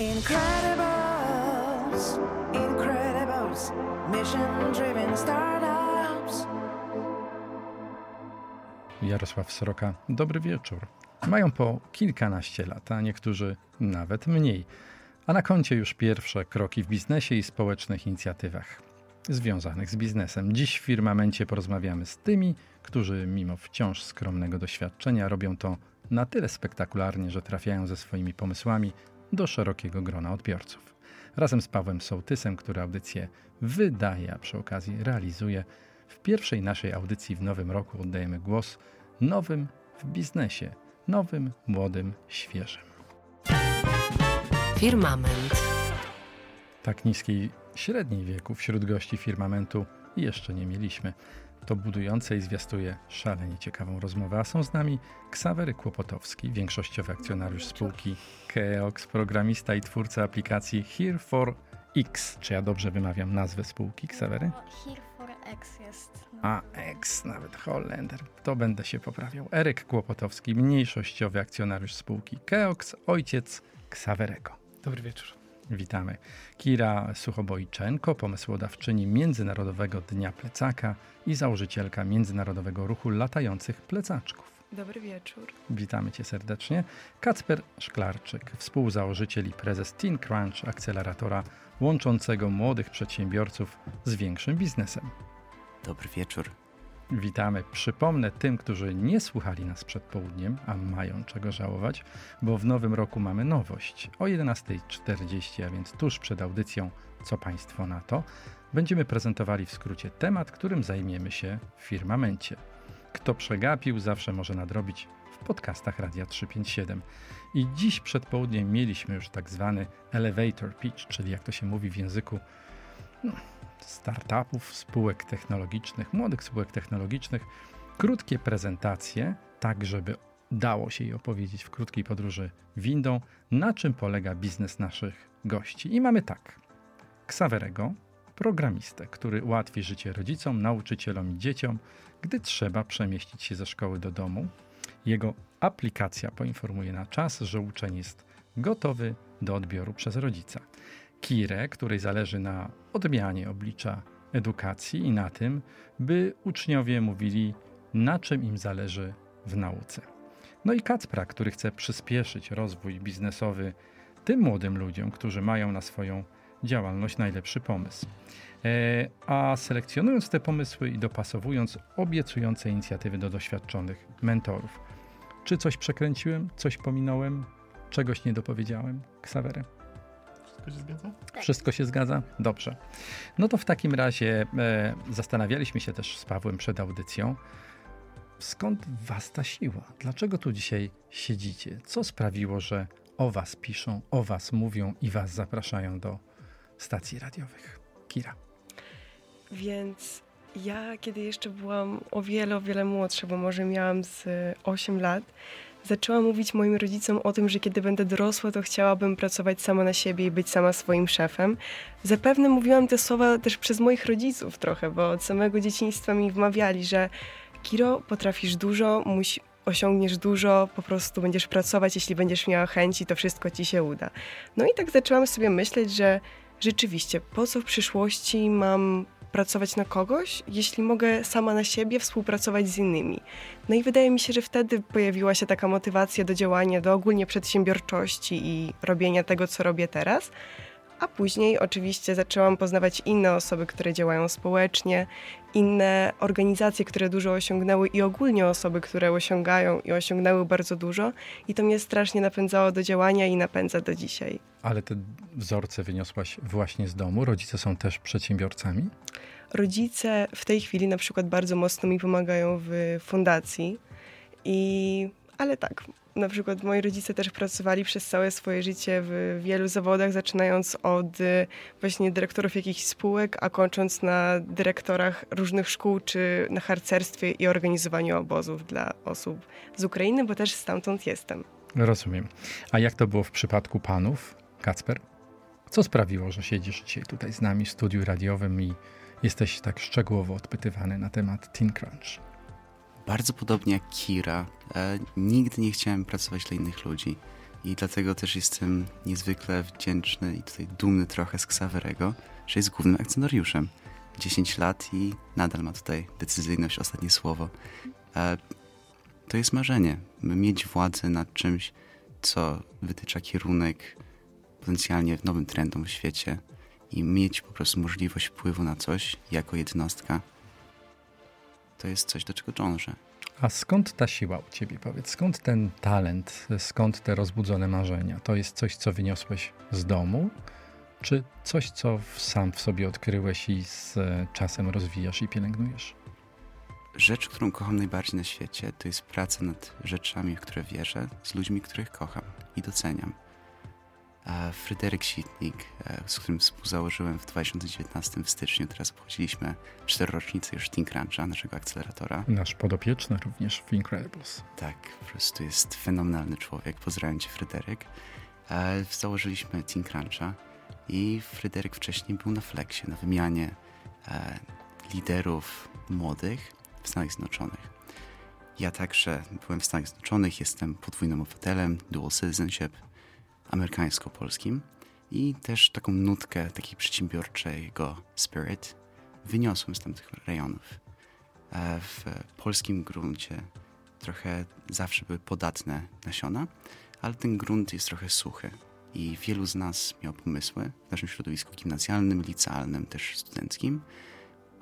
Incredibles, Incredibles, mission driven startups. Jarosław Sroka, dobry wieczór. Mają po kilkanaście lat, a niektórzy nawet mniej. A na koncie już pierwsze kroki w biznesie i społecznych inicjatywach związanych z biznesem. Dziś w firmamencie porozmawiamy z tymi, którzy mimo wciąż skromnego doświadczenia robią to na tyle spektakularnie, że trafiają ze swoimi pomysłami do szerokiego grona odbiorców. Razem z Pawłem Sołtysem, który audycję wydaje, a przy okazji realizuje, w pierwszej naszej audycji w nowym roku oddajemy głos nowym w biznesie, nowym, młodym, świeżym. Firmament. Tak niskiej średniej wieku wśród gości firmamentu jeszcze nie mieliśmy. To budujące i zwiastuje szalenie ciekawą rozmowę, a są z nami Ksawery Kłopotowski, większościowy akcjonariusz spółki Keox, programista i twórca aplikacji Here for X. Czy ja dobrze wymawiam nazwę spółki Ksawery? No, Here for X jest. No. A X, nawet Holender. To będę się poprawiał. Eryk Kłopotowski, mniejszościowy akcjonariusz spółki Keox, ojciec Ksawerego. Dobry wieczór. Witamy. Kira Suchobojczenko, pomysłodawczyni Międzynarodowego Dnia Plecaka i założycielka Międzynarodowego Ruchu Latających Plecaczków. Dobry wieczór. Witamy Cię serdecznie. Kacper Szklarczyk, współzałożyciel i prezes Teen Crunch, akceleratora łączącego młodych przedsiębiorców z większym biznesem. Dobry wieczór. Witamy. Przypomnę tym, którzy nie słuchali nas przed południem, a mają czego żałować, bo w nowym roku mamy nowość. O 11.40, a więc tuż przed audycją Co Państwo na to, będziemy prezentowali w skrócie temat, którym zajmiemy się w firmamencie. Kto przegapił, zawsze może nadrobić w podcastach Radia 357. I dziś przed południem mieliśmy już tak zwany elevator pitch, czyli jak to się mówi w języku no, startupów, spółek technologicznych, młodych spółek technologicznych, krótkie prezentacje, tak żeby dało się je opowiedzieć w krótkiej podróży windą, na czym polega biznes naszych gości. I mamy tak. Ksawerego, programistę, który ułatwi życie rodzicom, nauczycielom i dzieciom, gdy trzeba przemieścić się ze szkoły do domu. Jego aplikacja poinformuje na czas, że uczeń jest gotowy do odbioru przez rodzica. Kirę, której zależy na odmianie oblicza edukacji i na tym, by uczniowie mówili, na czym im zależy w nauce. No i Kacpra, który chce przyspieszyć rozwój biznesowy tym młodym ludziom, którzy mają na swoją działalność najlepszy pomysł. E, a selekcjonując te pomysły i dopasowując obiecujące inicjatywy do doświadczonych mentorów. Czy coś przekręciłem, coś pominąłem, czegoś nie dopowiedziałem? Ksawery? Wszystko się zgadza? Wszystko się zgadza? Dobrze. No to w takim razie e, zastanawialiśmy się też z Pawłem przed audycją, skąd was ta siła? Dlaczego tu dzisiaj siedzicie? Co sprawiło, że o was piszą, o was mówią i was zapraszają do stacji radiowych? Kira. Więc ja, kiedy jeszcze byłam o wiele, o wiele młodsza, bo może miałam z 8 lat, zaczęłam mówić moim rodzicom o tym, że kiedy będę dorosła, to chciałabym pracować sama na siebie i być sama swoim szefem. Zapewne mówiłam te słowa też przez moich rodziców trochę, bo od samego dzieciństwa mi wmawiali, że Kiro, potrafisz dużo, musi, osiągniesz dużo, po prostu będziesz pracować, jeśli będziesz miała chęci, to wszystko ci się uda. No i tak zaczęłam sobie myśleć, że rzeczywiście, po co w przyszłości mam pracować na kogoś, jeśli mogę sama na siebie współpracować z innymi. No i wydaje mi się, że wtedy pojawiła się taka motywacja do działania, do ogólnie przedsiębiorczości i robienia tego, co robię teraz. A później oczywiście zaczęłam poznawać inne osoby, które działają społecznie, inne organizacje, które dużo osiągnęły i ogólnie osoby, które osiągają i osiągnęły bardzo dużo. I to mnie strasznie napędzało do działania i napędza do dzisiaj. Ale te wzorce wyniosłaś właśnie z domu? Rodzice są też przedsiębiorcami? Rodzice w tej chwili na przykład bardzo mocno mi pomagają w fundacji. I, ale tak, na przykład moi rodzice też pracowali przez całe swoje życie w wielu zawodach, zaczynając od y, właśnie dyrektorów jakichś spółek, a kończąc na dyrektorach różnych szkół, czy na harcerstwie i organizowaniu obozów dla osób z Ukrainy, bo też stamtąd jestem. Rozumiem. A jak to było w przypadku panów, Kacper? Co sprawiło, że siedzisz dzisiaj tutaj z nami w studiu radiowym i jesteś tak szczegółowo odpytywany na temat Teen Crunch? Bardzo podobnie jak Kira, e, nigdy nie chciałem pracować dla innych ludzi. I dlatego też jestem niezwykle wdzięczny i tutaj dumny trochę z Xaverego, że jest głównym akcjonariuszem. 10 lat i nadal ma tutaj decyzyjność, ostatnie słowo. E, to jest marzenie, mieć władzę nad czymś, co wytycza kierunek potencjalnie nowym trendom w świecie i mieć po prostu możliwość wpływu na coś jako jednostka, to jest coś, do czego dążę. A skąd ta siła u ciebie? Powiedz, skąd ten talent, skąd te rozbudzone marzenia? To jest coś, co wyniosłeś z domu, czy coś, co sam w sobie odkryłeś i z e, czasem rozwijasz i pielęgnujesz? Rzecz, którą kocham najbardziej na świecie, to jest praca nad rzeczami, w które wierzę, z ludźmi, których kocham i doceniam. Fryderyk Sitnik, e, z którym współzałożyłem w 2019 w styczniu, teraz obchodziliśmy czterorocznicę już Think Rancha, naszego akceleratora. Nasz podopieczny również w Incredibles. Tak, po prostu jest fenomenalny człowiek. Pozdrawiam cię, Fryderyk. E, Założyliśmy Think Rancha i Fryderyk wcześniej był na Flexie, na wymianie e, liderów młodych w Stanach Zjednoczonych. Ja także byłem w Stanach Zjednoczonych, jestem podwójnym obywatelem, dual citizenship, amerykańsko-polskim i też taką nutkę takiej przedsiębiorczego spirit wyniosłem z tamtych rejonów. E, w polskim gruncie trochę zawsze były podatne nasiona, ale ten grunt jest trochę suchy i wielu z nas miało pomysły w naszym środowisku gimnazjalnym, licealnym, też studenckim,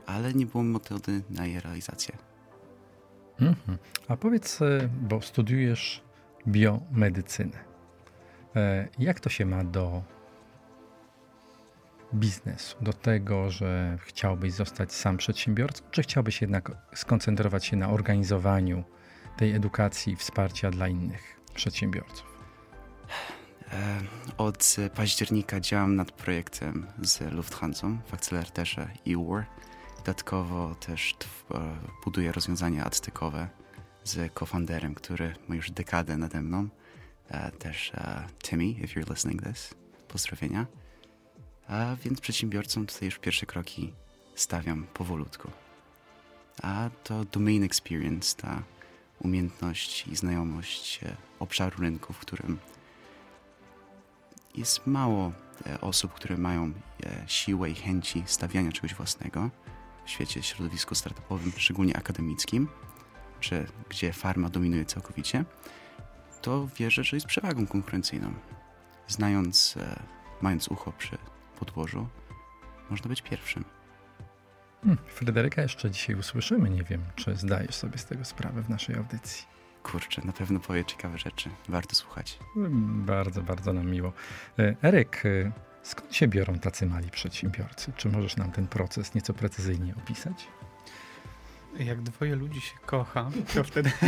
ale nie było metody na jej realizację. Mhm. A powiedz, e, bo studiujesz biomedycynę. E, Jak to się ma do biznesu, do tego, że chciałbyś zostać sam przedsiębiorcą, czy chciałbyś jednak skoncentrować się na organizowaniu tej edukacji i wsparcia dla innych przedsiębiorców? E, Od października działam nad projektem z Lufthansa w akceleratorze EWAR. Dodatkowo też e, buduję rozwiązania adstykowe z cofounderem, który ma już dekadę nade mną. Też Timmy, if you're listening this. Pozdrowienia. A więc przedsiębiorcom tutaj już pierwsze kroki stawiam powolutku. A to domain experience, ta umiejętność i znajomość e, obszaru rynku, w którym jest mało e, osób, które mają e, siłę i chęci stawiania czegoś własnego w świecie środowisku startupowym, szczególnie akademickim, czy gdzie farma dominuje całkowicie, to wierzę, że jest przewagą konkurencyjną. Znając, e, mając ucho przy podłożu, można być pierwszym. Hmm, Fryderyka jeszcze dzisiaj usłyszymy. Nie wiem, czy zdajesz sobie z tego sprawę w naszej audycji. Kurczę, na pewno powie ciekawe rzeczy. Warto słuchać. Bardzo, bardzo nam miło. E, Eryk, e, skąd się biorą tacy mali przedsiębiorcy? Czy możesz nam ten proces nieco precyzyjnie opisać? Jak dwoje ludzi się kocha, to wtedy.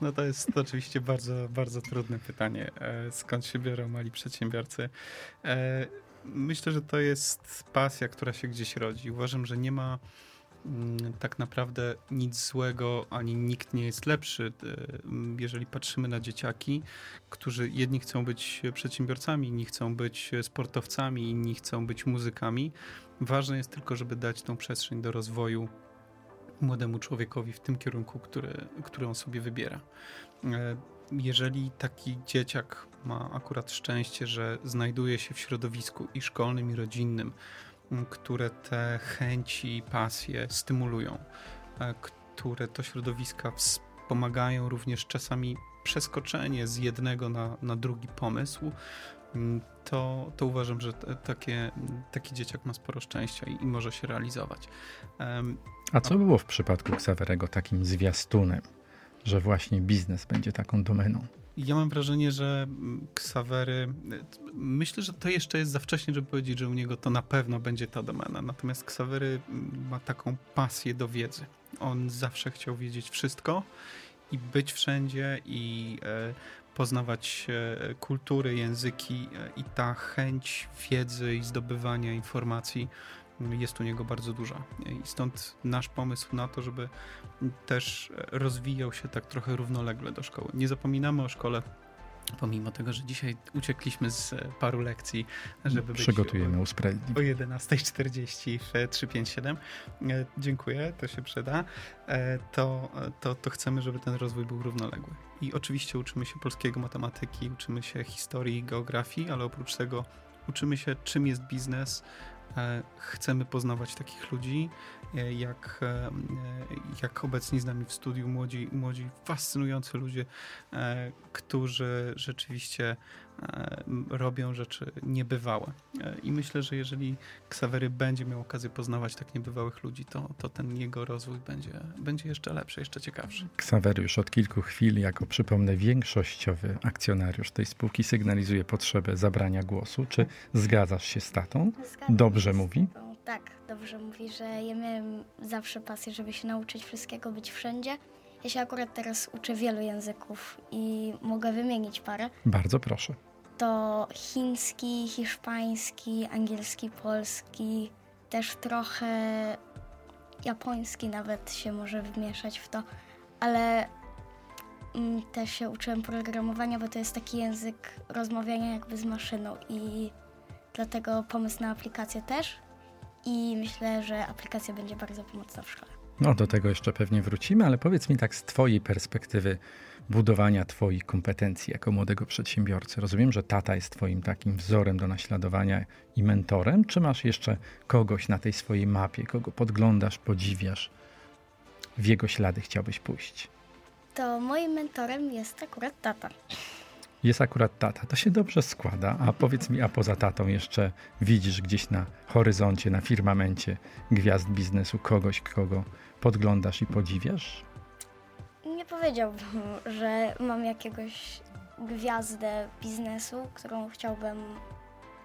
No to jest oczywiście bardzo, bardzo trudne pytanie. E, Skąd się biorą mali przedsiębiorcy? E, Myślę, że to jest pasja, która się gdzieś rodzi. Uważam, że nie ma mm, tak naprawdę nic złego, ani nikt nie jest lepszy. E, Jeżeli patrzymy na dzieciaki, którzy jedni chcą być przedsiębiorcami, inni chcą być sportowcami, inni chcą być muzykami. Ważne jest tylko, żeby dać tą przestrzeń do rozwoju młodemu człowiekowi w tym kierunku, który, który on sobie wybiera. E, Jeżeli taki dzieciak ma akurat szczęście, że znajduje się w środowisku i szkolnym, i rodzinnym, które te chęci i pasje stymulują, e, które to środowiska wspomagają również czasami przeskoczenie z jednego na, na drugi pomysł, to, to uważam, że takie, taki dzieciak ma sporo szczęścia i, i może się realizować. Em, A co było w przypadku Xaverego takim zwiastunem, że właśnie biznes będzie taką domeną? Ja mam wrażenie, że mm, Ksawery. Myślę, że to jeszcze jest za wcześnie, żeby powiedzieć, że u niego to na pewno będzie ta domena. Natomiast Ksawery mm, ma taką pasję do wiedzy. On zawsze chciał wiedzieć wszystko i być wszędzie i e, poznawać e, kultury, języki e, i ta chęć wiedzy i zdobywania informacji mm, jest u niego bardzo duża. I stąd nasz pomysł na to, żeby też rozwijał się tak trochę równolegle do szkoły. Nie zapominamy o szkole, pomimo tego, że dzisiaj uciekliśmy z paru lekcji, żeby być Przygotujemy o usprawiedliwienie. 11.40 w 357. E, Dziękuję, to się przyda. To, to, to chcemy, żeby ten rozwój był równoległy. I oczywiście uczymy się polskiego, matematyki, uczymy się historii, geografii, ale oprócz tego uczymy się, czym jest biznes. E, chcemy poznawać takich ludzi, jak, e, jak obecni z nami w studiu młodzi, młodzi fascynujący ludzie, którzy rzeczywiście robią rzeczy niebywałe. I myślę, że jeżeli Ksawery będzie miał okazję poznawać tak niebywałych ludzi, to, to ten jego rozwój będzie, będzie jeszcze lepszy, jeszcze ciekawszy. Ksawery już od kilku chwil, jako przypomnę, większościowy akcjonariusz tej spółki sygnalizuje potrzebę zabrania głosu. Czy zgadzasz się z tatą? Dobrze mówi? Tak, dobrze mówi, że ja miałem zawsze pasję, żeby się nauczyć wszystkiego, być wszędzie. Ja się akurat teraz uczę wielu języków i mogę wymienić parę. Bardzo proszę. To chiński, hiszpański, angielski, polski, też trochę japoński nawet się może wmieszać w to, ale mm, też się uczyłem programowania, bo to jest taki język rozmawiania jakby z maszyną i dlatego pomysł na aplikację też i myślę, że aplikacja będzie bardzo pomocna w szkole. No, do tego jeszcze pewnie wrócimy, ale powiedz mi tak z Twojej perspektywy budowania Twoich kompetencji jako młodego przedsiębiorcy. Rozumiem, że tata jest Twoim takim wzorem do naśladowania i mentorem, czy masz jeszcze kogoś na tej swojej mapie, kogo podglądasz, podziwiasz, w jego ślady chciałbyś pójść? To moim mentorem jest akurat tata. Jest akurat tata, to się dobrze składa. A powiedz mi, a poza tatą jeszcze widzisz gdzieś na horyzoncie, na firmamencie gwiazd biznesu kogoś, kogo podglądasz i podziwiasz? Nie powiedziałbym, że mam jakiegoś gwiazdę biznesu, którą chciałbym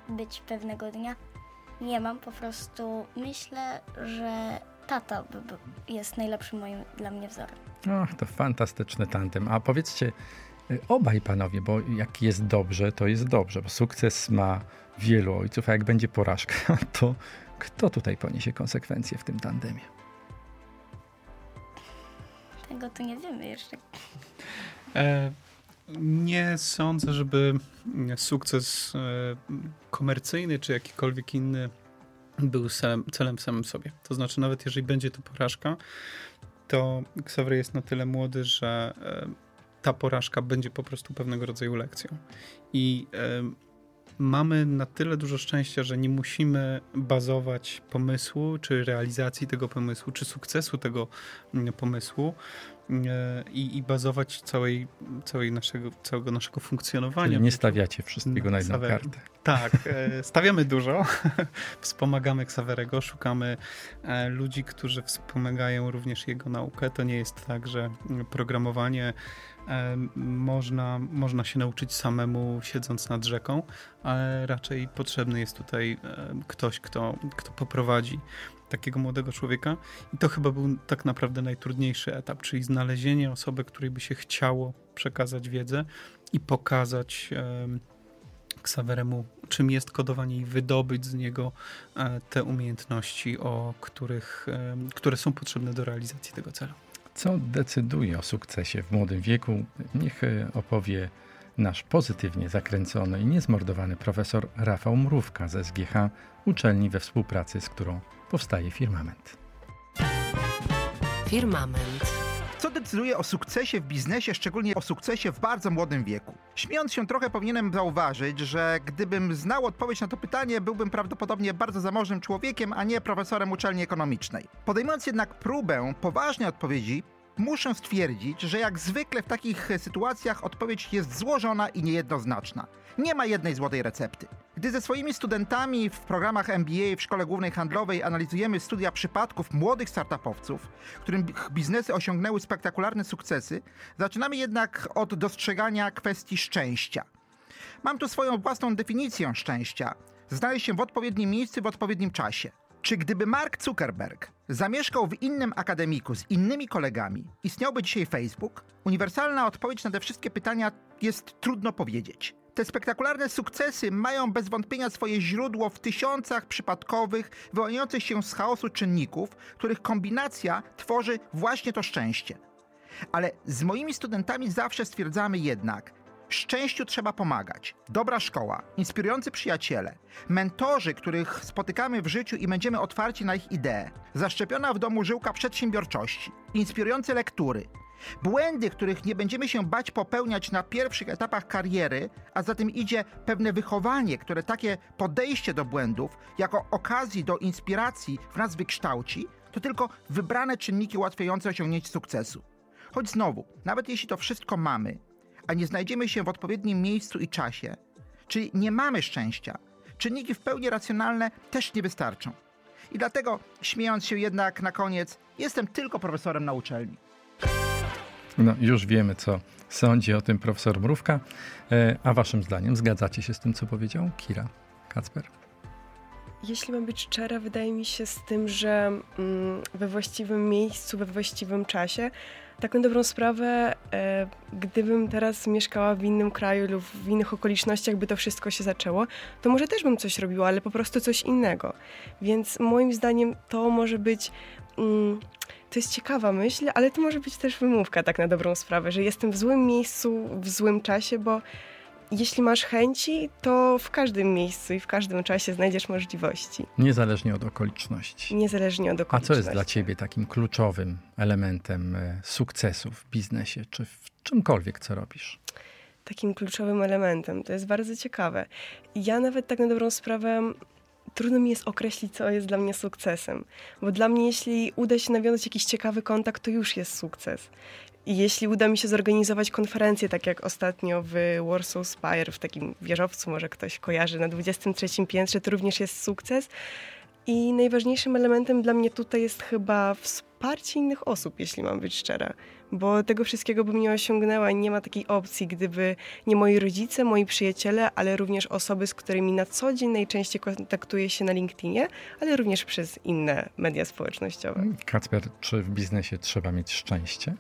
być pewnego dnia. Nie mam, po prostu myślę, że tata jest najlepszym moim dla mnie wzorem. Och, to fantastyczny tandem. A powiedzcie, obaj panowie, bo jak jest dobrze, to jest dobrze, bo sukces ma wielu ojców, a jak będzie porażka, to kto tutaj poniesie konsekwencje w tym tandemie? Tego to nie wiemy jeszcze. E, nie sądzę, żeby sukces e, komercyjny czy jakikolwiek inny był celem, celem samym sobie. To znaczy, nawet jeżeli będzie to porażka, to Xavier jest na tyle młody, że e, ta porażka będzie po prostu pewnego rodzaju lekcją. I e, mamy na tyle dużo szczęścia, że nie musimy bazować pomysłu, czy realizacji tego pomysłu, czy sukcesu tego mm, pomysłu e, i, i bazować całej, całej naszego, całego naszego funkcjonowania. Czyli nie stawiacie wszystkiego na jedną Xavery. kartę. Tak, e, stawiamy dużo, wspomagamy Ksawerego, szukamy e, ludzi, którzy wspomagają również jego naukę. To nie jest tak, że programowanie można, można się nauczyć samemu siedząc nad rzeką, ale raczej potrzebny jest tutaj e, ktoś, kto, kto poprowadzi takiego młodego człowieka. I to chyba był tak naprawdę najtrudniejszy etap, czyli znalezienie osoby, której by się chciało przekazać wiedzę i pokazać em, Ksaweremu, czym jest kodowanie i wydobyć z niego e, te umiejętności, o których, które są potrzebne do realizacji tego celu. Co decyduje o sukcesie w młodym wieku? Niech e, opowie nasz pozytywnie zakręcony i niezmordowany profesor Rafał Mrówka ze SGH, uczelni we współpracy z którą powstaje Firmament. Firmament. Decyduje o sukcesie w biznesie, szczególnie o sukcesie w bardzo młodym wieku? Śmiejąc się trochę powinienem zauważyć, że gdybym znał odpowiedź na to pytanie, byłbym prawdopodobnie bardzo zamożnym człowiekiem, a nie profesorem uczelni ekonomicznej. Podejmując jednak próbę poważnej odpowiedzi, muszę stwierdzić, że jak zwykle w takich sytuacjach odpowiedź jest złożona i niejednoznaczna. Nie ma jednej złotej recepty. Gdy ze swoimi studentami w programach MBA w Szkole Głównej Handlowej analizujemy studia przypadków młodych startupowców, którym biznesy osiągnęły spektakularne sukcesy, zaczynamy jednak od dostrzegania kwestii szczęścia. Mam tu swoją własną definicję szczęścia. Znaleźć się w odpowiednim miejscu w odpowiednim czasie. Czy gdyby Mark Zuckerberg zamieszkał w innym akademiku z innymi kolegami, istniałby dzisiaj Facebook? Uniwersalna odpowiedź na te wszystkie pytania jest trudno powiedzieć. Te spektakularne sukcesy mają bez wątpienia swoje źródło w tysiącach przypadkowych, wyłaniających się z chaosu czynników, których kombinacja tworzy właśnie to szczęście. Ale z moimi studentami zawsze stwierdzamy jednak, szczęściu trzeba pomagać. Dobra szkoła, inspirujący przyjaciele, mentorzy, których spotykamy w życiu i będziemy otwarci na ich idee, zaszczepiona w domu żyłka przedsiębiorczości, inspirujące lektury, Błędy, których nie będziemy się bać popełniać na pierwszych etapach kariery, a za tym idzie pewne wychowanie, które takie podejście do błędów jako okazji do inspiracji w nas wykształci, to tylko wybrane czynniki ułatwiające osiągnięcie sukcesu. Choć znowu, nawet jeśli to wszystko mamy, a nie znajdziemy się w odpowiednim miejscu i czasie, czyli nie mamy szczęścia, czynniki w pełni racjonalne też nie wystarczą. I dlatego, śmiejąc się jednak na koniec, jestem tylko profesorem na uczelni. No, już wiemy, co sądzi o tym profesor Mrówka. E, a waszym zdaniem zgadzacie się z tym, co powiedział Kira Kacper? Jeśli mam być szczera, wydaje mi się z tym, że mm, we właściwym miejscu, we właściwym czasie, taką dobrą sprawę, e, gdybym teraz mieszkała w innym kraju lub w innych okolicznościach, by to wszystko się zaczęło, to może też bym coś robiła, ale po prostu coś innego. Więc moim zdaniem to może być. Mm, to jest ciekawa myśl, ale to może być też wymówka, tak na dobrą sprawę, że jestem w złym miejscu, w złym czasie, bo jeśli masz chęci, to w każdym miejscu i w każdym czasie znajdziesz możliwości. Niezależnie od okoliczności. Niezależnie od A okoliczności. co jest dla ciebie takim kluczowym elementem e, sukcesu w biznesie, czy w czymkolwiek, co robisz? Takim kluczowym elementem. To jest bardzo ciekawe. Ja nawet tak na dobrą sprawę trudno mi jest określić, co jest dla mnie sukcesem. Bo dla mnie, jeśli uda się nawiązać jakiś ciekawy kontakt, to już jest sukces. I jeśli uda mi się zorganizować konferencję, tak jak ostatnio w Warsaw Spire, w takim wieżowcu, może ktoś kojarzy, na 23 piętrze, to również jest sukces. I najważniejszym elementem dla mnie tutaj jest chyba wsparcie innych osób, jeśli mam być szczera. Bo tego wszystkiego bym nie osiągnęła i nie ma takiej opcji, gdyby nie moi rodzice, moi przyjaciele, ale również osoby, z którymi na co dzień najczęściej kontaktuję się na LinkedInie, ale również przez inne media społecznościowe. Kacper, czy w biznesie trzeba mieć szczęście?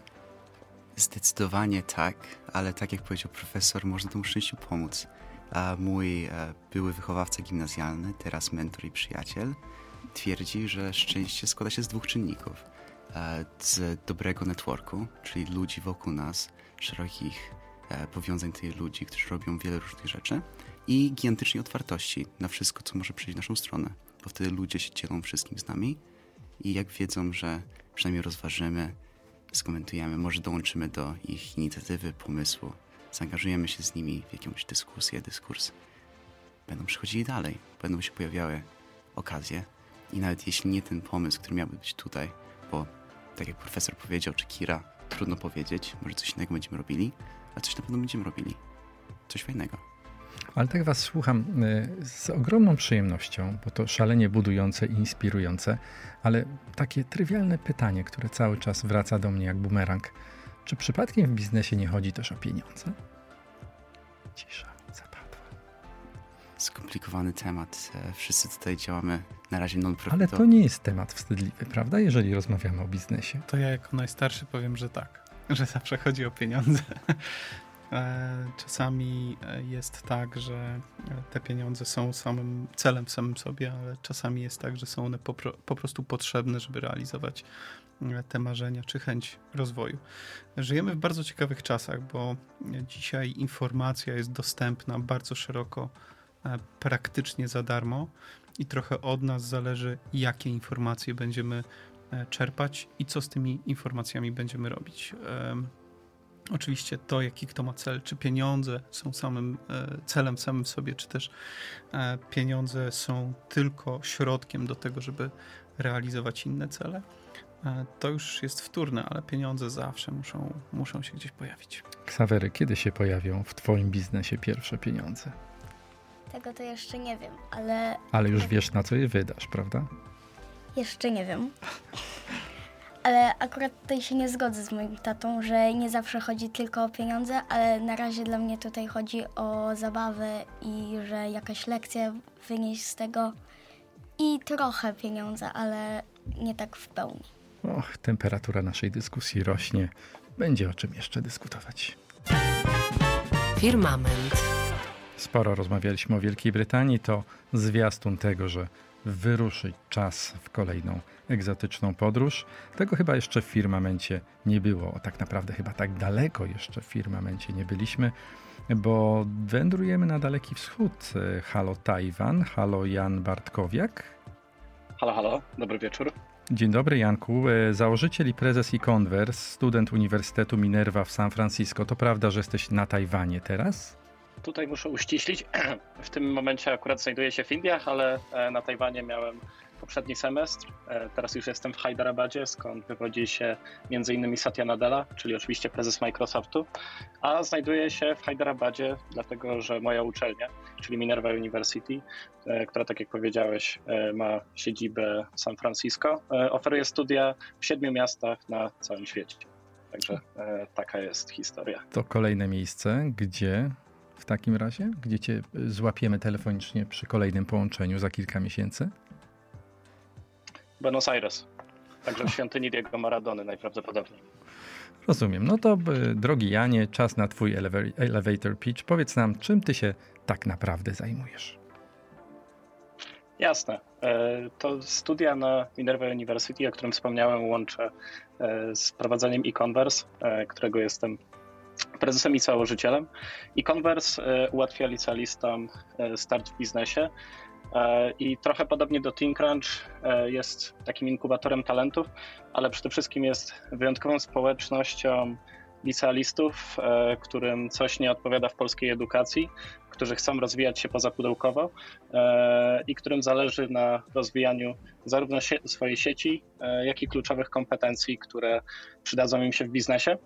Zdecydowanie tak, ale tak jak powiedział profesor, można temu szczęściu pomóc. A mój e, były wychowawca gimnazjalny, teraz mentor i przyjaciel, twierdzi, że szczęście składa się z dwóch czynników. E, z dobrego networku, czyli ludzi wokół nas, szerokich e, powiązań tych ludzi, którzy robią wiele różnych rzeczy i gigantycznej otwartości na wszystko, co może przyjść w naszą stronę, bo wtedy ludzie się dzielą wszystkim z nami i jak wiedzą, że przynajmniej rozważymy, skomentujemy, może dołączymy do ich inicjatywy, pomysłu, zaangażujemy się z nimi w jakąś dyskusję, dyskurs, będą przychodzili dalej, będą się pojawiały okazje. I nawet jeśli nie ten pomysł, który miałby być tutaj, bo tak jak profesor powiedział, czy Kira, trudno powiedzieć, może coś innego będziemy robili, a coś na pewno będziemy robili. Coś fajnego. Ale tak was słucham y, z ogromną przyjemnością, bo to szalenie budujące i inspirujące, ale takie trywialne pytanie, które cały czas wraca do mnie jak bumerang. Czy przypadkiem w biznesie nie chodzi też o pieniądze? Cisza zapadła. Skomplikowany temat. E, Wszyscy tutaj działamy na razie Ale non-profitowo. to nie jest temat wstydliwy, prawda, jeżeli rozmawiamy o biznesie? To ja jako najstarszy powiem, że tak, że zawsze chodzi o pieniądze. E, Czasami e, jest tak, że e, te pieniądze są samym celem w samym sobie, ale czasami jest tak, że są one po, po prostu potrzebne, żeby realizować te marzenia czy chęć rozwoju. Żyjemy w bardzo ciekawych czasach, bo dzisiaj informacja jest dostępna bardzo szeroko, praktycznie za darmo i trochę od nas zależy, jakie informacje będziemy czerpać i co z tymi informacjami będziemy robić. Oczywiście to, jaki kto ma cel, czy pieniądze są samym e, celem w samym sobie, czy też e, pieniądze są tylko środkiem do tego, żeby realizować inne cele, e, to już jest wtórne, ale pieniądze zawsze muszą, muszą się gdzieś pojawić. Ksawery, kiedy się pojawią w twoim biznesie pierwsze pieniądze? Tego to jeszcze nie wiem, ale Ale już wiesz, na co je wydasz, prawda? jeszcze nie wiem. Ale akurat tutaj się nie zgodzę z moim tatą, że nie zawsze chodzi tylko o pieniądze, ale na razie dla mnie tutaj chodzi o zabawę i że jakaś lekcja wynieść z tego i trochę pieniądze, ale nie tak w pełni. Och, temperatura naszej dyskusji rośnie. Będzie o czym jeszcze dyskutować. Firmament. Sporo rozmawialiśmy o Wielkiej Brytanii, to zwiastun tego, że wyruszy czas w kolejną egzotyczną podróż. Tego chyba jeszcze w firmamencie nie było. Tak naprawdę chyba tak daleko jeszcze w firmamencie nie byliśmy, bo wędrujemy na Daleki Wschód. Halo Tajwan, halo Jan Bartkowiak. Halo, halo, dobry wieczór. Dzień dobry Janku. E, założyciel i prezes e-Converse, student Uniwersytetu Minerva w San Francisco. To prawda, że jesteś na Tajwanie teraz? Tutaj muszę uściślić. W tym momencie akurat znajduję się w Indiach, ale e, na Tajwanie miałem poprzedni semestr. E, teraz już jestem w Hyderabad, skąd wywodzi się m.in. Satya Nadella, czyli oczywiście prezes Microsoftu, a znajduję się w Hyderabad, dlatego że moja uczelnia, czyli Minerva University, e, która tak jak powiedziałeś ma siedzibę San Francisco, oferuje studia w siedmiu miastach na całym świecie. Także taka jest historia. To kolejne miejsce, gdzie w takim razie? Gdzie cię złapiemy telefonicznie przy kolejnym połączeniu za kilka miesięcy? Buenos Aires. Także w świątyni Diego Maradony najprawdopodobniej. Rozumiem. No to drogi Janie, czas na twój elevator pitch. Powiedz nam, czym ty się tak naprawdę zajmujesz? Jasne. E, to studia na Minerva University, o którym wspomniałem, łączę e, z prowadzeniem e-converse, e, którego jestem prezesem i założycielem. I Converse e, ułatwia licealistom e, start w biznesie. E, I trochę podobnie do TeamCrunch jest takim inkubatorem talentów, ale przede wszystkim jest wyjątkową społecznością licealistów, którym coś nie odpowiada w polskiej edukacji, którzy chcą rozwijać się pozapudełkowo e, i którym zależy na rozwijaniu zarówno swojej sieci, e, jak i kluczowych kompetencji, które przydadzą im się w biznesie.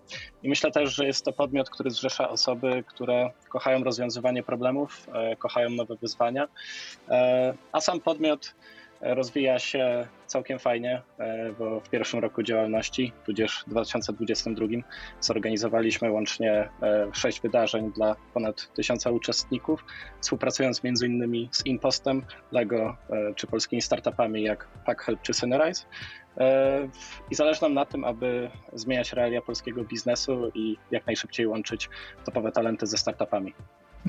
I myślę też, że jest to podmiot, który zrzesza osoby, które kochają rozwiązywanie problemów, e, kochają nowe wyzwania, a sam podmiot rozwija się całkiem fajnie, e, bo w pierwszym roku działalności, tudzież w 2022, zorganizowaliśmy łącznie e, sześć wydarzeń dla ponad tysiąca uczestników, współpracując m.in. z Impostem, Lego e, czy polskimi startupami jak PackHelp czy Synerize. I zależy nam na tym, aby zmieniać realia polskiego biznesu i jak najszybciej łączyć topowe talenty ze startupami.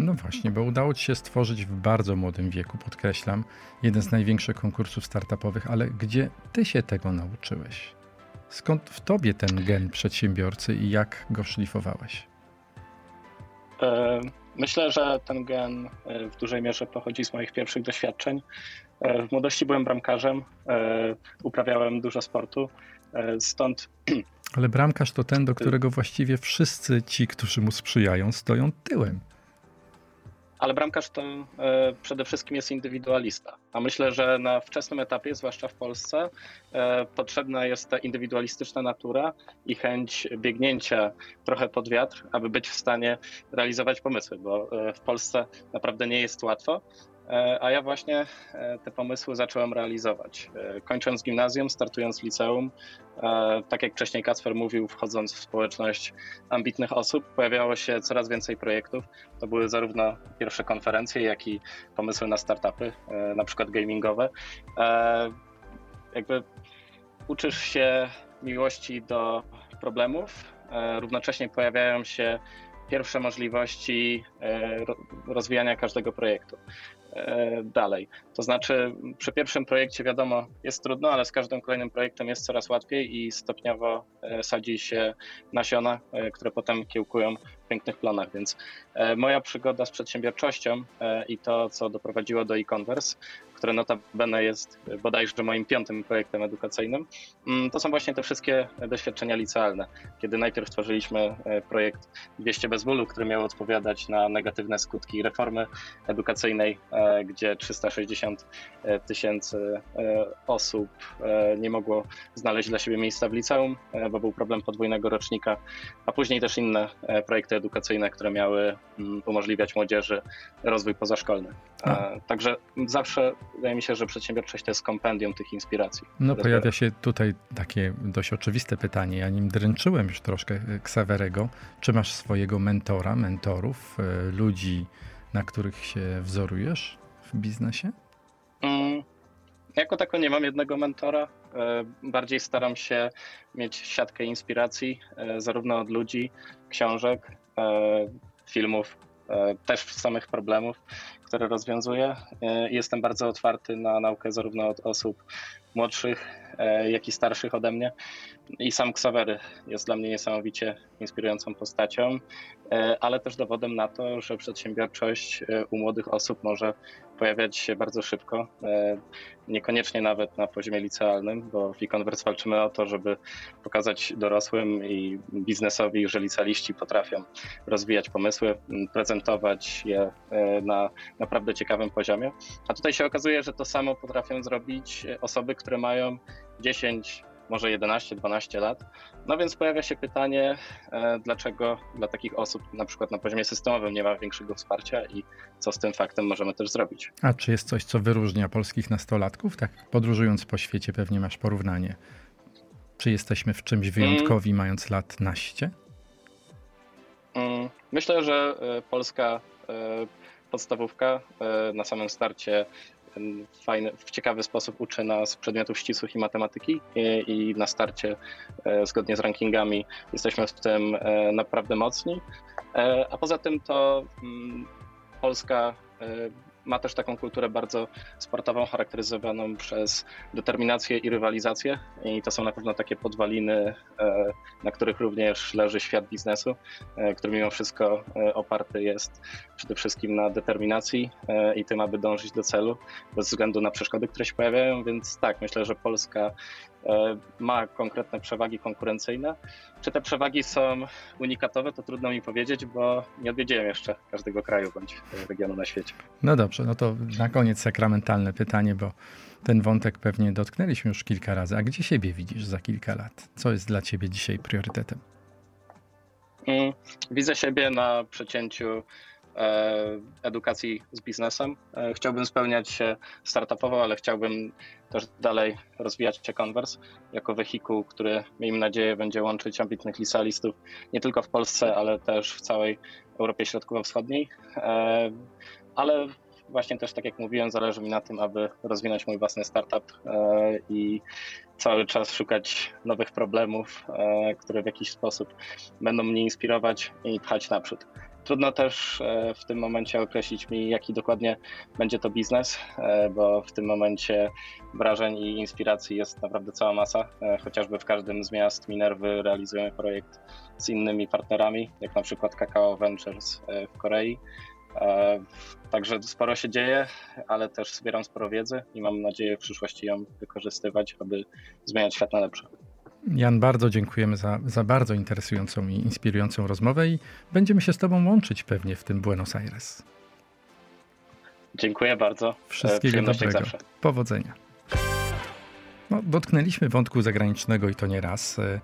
No właśnie, bo udało Ci się stworzyć w bardzo młodym wieku, podkreślam, jeden z największych konkursów startupowych, ale gdzie Ty się tego nauczyłeś? Skąd w Tobie ten gen przedsiębiorcy i jak go szlifowałeś? E, myślę, że ten gen e, w dużej mierze pochodzi z moich pierwszych doświadczeń. E, w młodości byłem bramkarzem, uprawiałem dużo sportu, stąd. Ale bramkarz to ten, do którego właściwie wszyscy ci, którzy mu sprzyjają, stoją tyłem ale bramkarz to e, przede wszystkim jest indywidualista. A myślę, że na wczesnym etapie, zwłaszcza w Polsce, e, potrzebna jest ta indywidualistyczna natura i chęć biegnięcia trochę pod wiatr, aby być w stanie realizować pomysły, bo e, w Polsce naprawdę nie jest łatwo. E, a ja właśnie e, te pomysły zacząłem realizować. E, kończąc gimnazjum, startując liceum, tak jak wcześniej Kacper mówił, wchodząc w społeczność ambitnych osób, pojawiało się coraz więcej projektów. To były zarówno pierwsze konferencje, jak i pomysły na startupy, na przykład gamingowe. Jakby uczysz się miłości do problemów, równocześnie pojawiają się pierwsze możliwości rozwijania każdego projektu. E, dalej. To znaczy, przy pierwszym projekcie wiadomo, jest trudno, ale z każdym kolejnym projektem jest coraz łatwiej i stopniowo e, sadzi się nasiona, e, które potem kiełkują w pięknych planach. Więc moja przygoda z przedsiębiorczością i to, co doprowadziło do e-converse, które notabene jest bodajże moim piątym projektem edukacyjnym, mm, to są właśnie te wszystkie doświadczenia licealne. Kiedy najpierw tworzyliśmy projekt 200 bez bólu, który miał odpowiadać na negatywne skutki reformy edukacyjnej E, gdzie 360 e, tysięcy e, osób nie mogło znaleźć dla siebie miejsca w liceum, bo był problem podwójnego rocznika, a później też inne projekty edukacyjne, które miały mm, umożliwiać młodzieży rozwój pozaszkolny. A. Także zawsze wydaje mi się, że przedsiębiorczość to jest kompendium tych inspiracji. No pojawia się tutaj takie dość oczywiste pytanie, ja nim dręczyłem już troszkę Ksawerego. Czy masz swojego mentora, mentorów, ludzi, na których się wzorujesz w biznesie? Mm, jako tako nie mam jednego mentora. E, bardziej staram się mieć siatkę inspiracji, e, zarówno od ludzi, książek, e, filmów, też samych problemów, które rozwiązuję. Jestem bardzo otwarty na naukę zarówno od osób młodszych, jak i starszych ode mnie. I sam Ksawery jest dla mnie niesamowicie inspirującą postacią, ale też dowodem na to, że przedsiębiorczość u młodych osób może pojawiać się bardzo szybko, e, niekoniecznie nawet na poziomie licealnym, bo w e-converse walczymy o to, żeby pokazać dorosłym i biznesowi, że licealiści potrafią rozwijać pomysły, prezentować je e, na naprawdę ciekawym poziomie. A tutaj się okazuje, że to samo potrafią zrobić osoby, które mają 10, może 11-12 lat. No więc pojawia się pytanie, e, dlaczego dla takich osób na przykład na poziomie systemowym nie ma większego wsparcia i co z tym faktem możemy też zrobić. A czy jest coś, co wyróżnia polskich nastolatków? Tak podróżując po świecie pewnie masz porównanie. Czy jesteśmy w czymś wyjątkowi mm. mając lat naście? Mm, myślę, że e, polska e, podstawówka na samym starcie fajny, w ciekawy sposób uczy nas przedmiotów ścisłych i matematyki i, i na starcie e, zgodnie z rankingami jesteśmy w tym e, naprawdę mocni. E, a poza tym to mm, Polska ma też taką kulturę bardzo sportową, charakteryzowaną przez determinację i rywalizację. I to są na pewno takie podwaliny, e, na których również leży świat biznesu, e, który mimo wszystko e, oparty jest przede wszystkim na determinacji i tym, aby dążyć do celu, bez względu na przeszkody, które się pojawiają. Więc tak, myślę, że Polska ma konkretne przewagi konkurencyjne. Czy te przewagi są unikatowe, to trudno mi powiedzieć, bo nie odwiedziłem jeszcze każdego kraju bądź regionu na świecie. No dobrze, no to na koniec sakramentalne pytanie, bo ten wątek pewnie dotknęliśmy już kilka razy. A gdzie siebie widzisz za kilka lat? Co jest dla ciebie dzisiaj priorytetem? Mm, widzę siebie na przecięciu E, edukacji z biznesem. E, chciałbym spełniać się startupowo, ale chciałbym też dalej rozwijać się Converse jako wehikuł, który miejmy nadzieję będzie łączyć ambitnych licealistów nie tylko w Polsce, ale też w całej Europie Środkowo-Wschodniej. E, ale właśnie też, tak jak mówiłem, zależy mi na tym, aby rozwinąć mój własny startup i cały czas szukać nowych problemów, które w jakiś sposób będą mnie inspirować i pchać naprzód. Trudno też e, w tym momencie określić mi, jaki dokładnie będzie to biznes, e, bo w tym momencie wrażeń i inspiracji jest naprawdę cała masa. E, chociażby w każdym z miast Minerwy realizujemy projekt z innymi partnerami, jak na przykład Kakao Ventures w Korei. Także sporo się dzieje, ale też zbieram sporo wiedzy i mam nadzieję w przyszłości ją wykorzystywać, aby zmieniać świat na lepsze. Jan, bardzo dziękujemy za, za bardzo interesującą i inspirującą rozmowę i będziemy się z Tobą łączyć pewnie w tym Buenos Aires. Dziękuję bardzo. Wszystkiego dobrego. Powodzenia. No, dotknęliśmy wątku zagranicznego i to nie raz. E,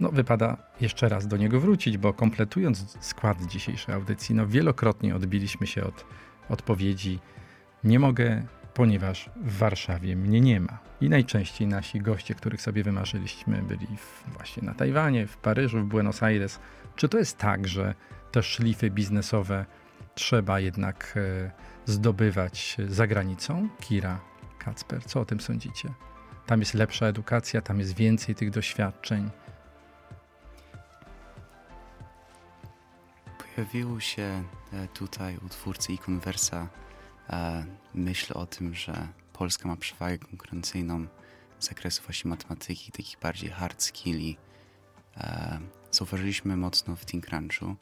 no, wypada jeszcze raz do niego wrócić, bo kompletując skład dzisiejszej audycji, no, wielokrotnie odbiliśmy się od odpowiedzi nie mogę ponieważ w Warszawie mnie nie ma. I najczęściej nasi goście, których sobie wymarzyliśmy, byli w, właśnie na Tajwanie, w Paryżu, w Buenos Aires. Czy to jest tak, że te szlify biznesowe trzeba jednak e, zdobywać za granicą? Kira, Kacper, co o tym sądzicie? Tam jest lepsza edukacja, tam jest więcej tych doświadczeń. Pojawił się e, tutaj u twórcy i konwersa myśl o tym, że Polska ma przewagę konkurencyjną z zakresu właśnie matematyki, takich bardziej hard skilli. E, zauważyliśmy mocno w ThinkCrunchu,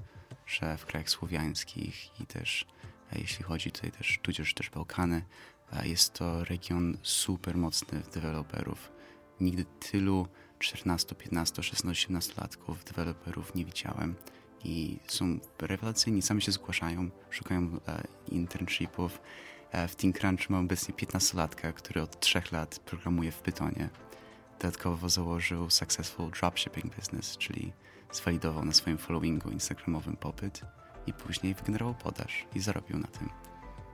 że w krajach słowiańskich i też e, jeśli chodzi tutaj też, tudzież też Bałkany, jest to region super mocny w deweloperów. Nigdy tylu 14, 15, 16, 18 latków deweloperów nie widziałem i są rewelacyjni, sami się zgłaszają, szukają e, internshipów. E, w TeamCrunch mam obecnie 15-latka, który od 3 lat programuje w Pythonie. Dodatkowo założył Successful Dropshipping Business, czyli zwalidował na swoim followingu instagramowym popyt i później wygenerował podaż i zarobił na tym.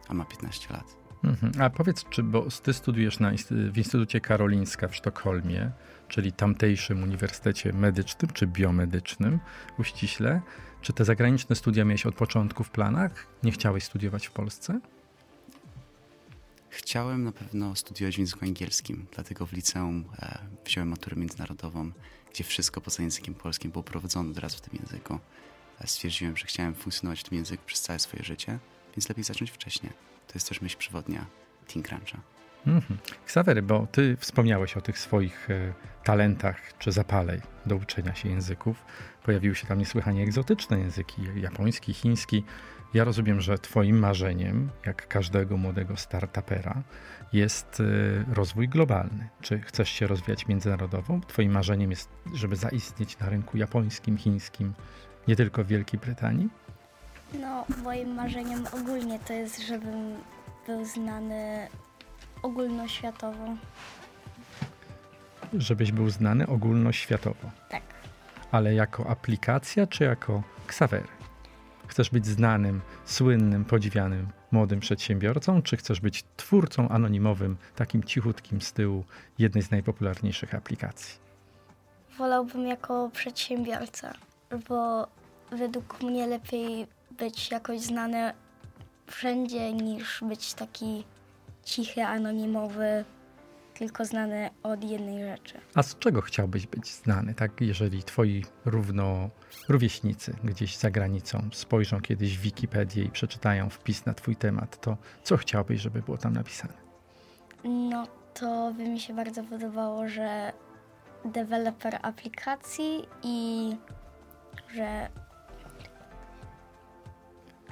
A ma 15 lat. Mhm. A powiedz, czy bo ty studiujesz na, w Instytucie Karolińska w Sztokholmie, czyli tamtejszym uniwersytecie medycznym czy biomedycznym uściśle. Czy te zagraniczne studia miałeś od początku w planach? Nie chciałeś studiować w Polsce? Chciałem na pewno studiować w języku angielskim, dlatego w liceum e, wziąłem maturę międzynarodową, gdzie wszystko poza językiem polskim było prowadzone od razu w tym języku. stwierdziłem, że chciałem funkcjonować w tym języku przez całe swoje życie, więc lepiej zacząć wcześniej. To jest też myśl przewodnia Teen Cruncha. Mhm. Ksawery, bo ty wspomniałeś o tych swoich e, talentach czy zapale do uczenia się języków. Pojawiły się tam niesłychanie egzotyczne języki, japoński, chiński. Ja rozumiem, że twoim marzeniem, jak każdego młodego startupera, jest e, rozwój globalny. Czy chcesz się rozwijać międzynarodowo? Twoim marzeniem jest, żeby zaistnieć na rynku japońskim, chińskim, nie tylko w Wielkiej Brytanii? No, moim marzeniem ogólnie to jest, żebym był znany ogólnoświatowo. Żebyś był znany ogólnoświatowo. Tak. Ale jako aplikacja, czy jako ksawery? Chcesz być znanym, słynnym, podziwianym młodym przedsiębiorcą, czy chcesz być twórcą anonimowym, takim cichutkim z tyłu jednej z najpopularniejszych aplikacji? Wolałbym jako przedsiębiorca, bo według mnie lepiej być jakoś znany wszędzie niż być taki cichy, anonimowy, tylko znany od jednej rzeczy. A z czego chciałbyś być znany, tak? Jeżeli twoi równo rówieśnicy gdzieś za granicą spojrzą kiedyś w Wikipedię i przeczytają wpis na twój temat, to co chciałbyś, żeby było tam napisane? No to by mi się bardzo podobało, że deweloper aplikacji i że